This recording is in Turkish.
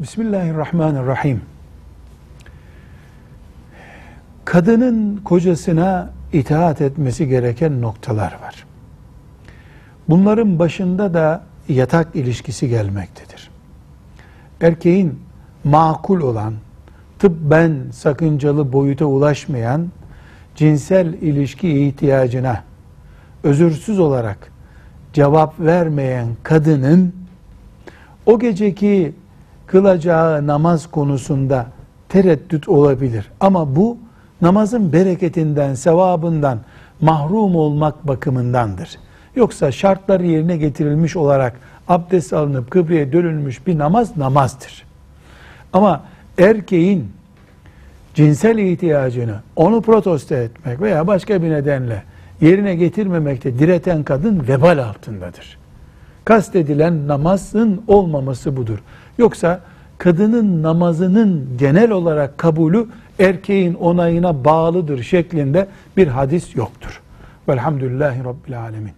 Bismillahirrahmanirrahim. Kadının kocasına itaat etmesi gereken noktalar var. Bunların başında da yatak ilişkisi gelmektedir. Erkeğin makul olan, tıbben sakıncalı boyuta ulaşmayan cinsel ilişki ihtiyacına özürsüz olarak cevap vermeyen kadının o geceki kılacağı namaz konusunda tereddüt olabilir. Ama bu namazın bereketinden, sevabından mahrum olmak bakımındandır. Yoksa şartları yerine getirilmiş olarak abdest alınıp kıbleye dönülmüş bir namaz namazdır. Ama erkeğin cinsel ihtiyacını onu protesto etmek veya başka bir nedenle yerine getirmemekte direten kadın vebal altındadır. Kastedilen namazın olmaması budur. Yoksa kadının namazının genel olarak kabulü erkeğin onayına bağlıdır şeklinde bir hadis yoktur. Velhamdülillahi Rabbil Alemin.